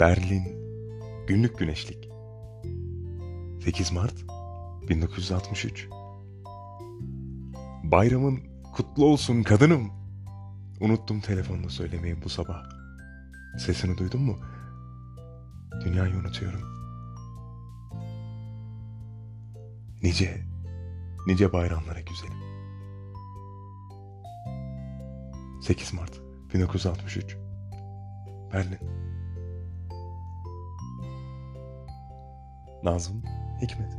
Berlin, günlük güneşlik. 8 Mart 1963. Bayramın kutlu olsun kadınım. Unuttum telefonda söylemeyi bu sabah. Sesini duydun mu? Dünyayı unutuyorum. Nice, nice bayramlara güzelim. 8 Mart 1963 Berlin Nazım Hikmet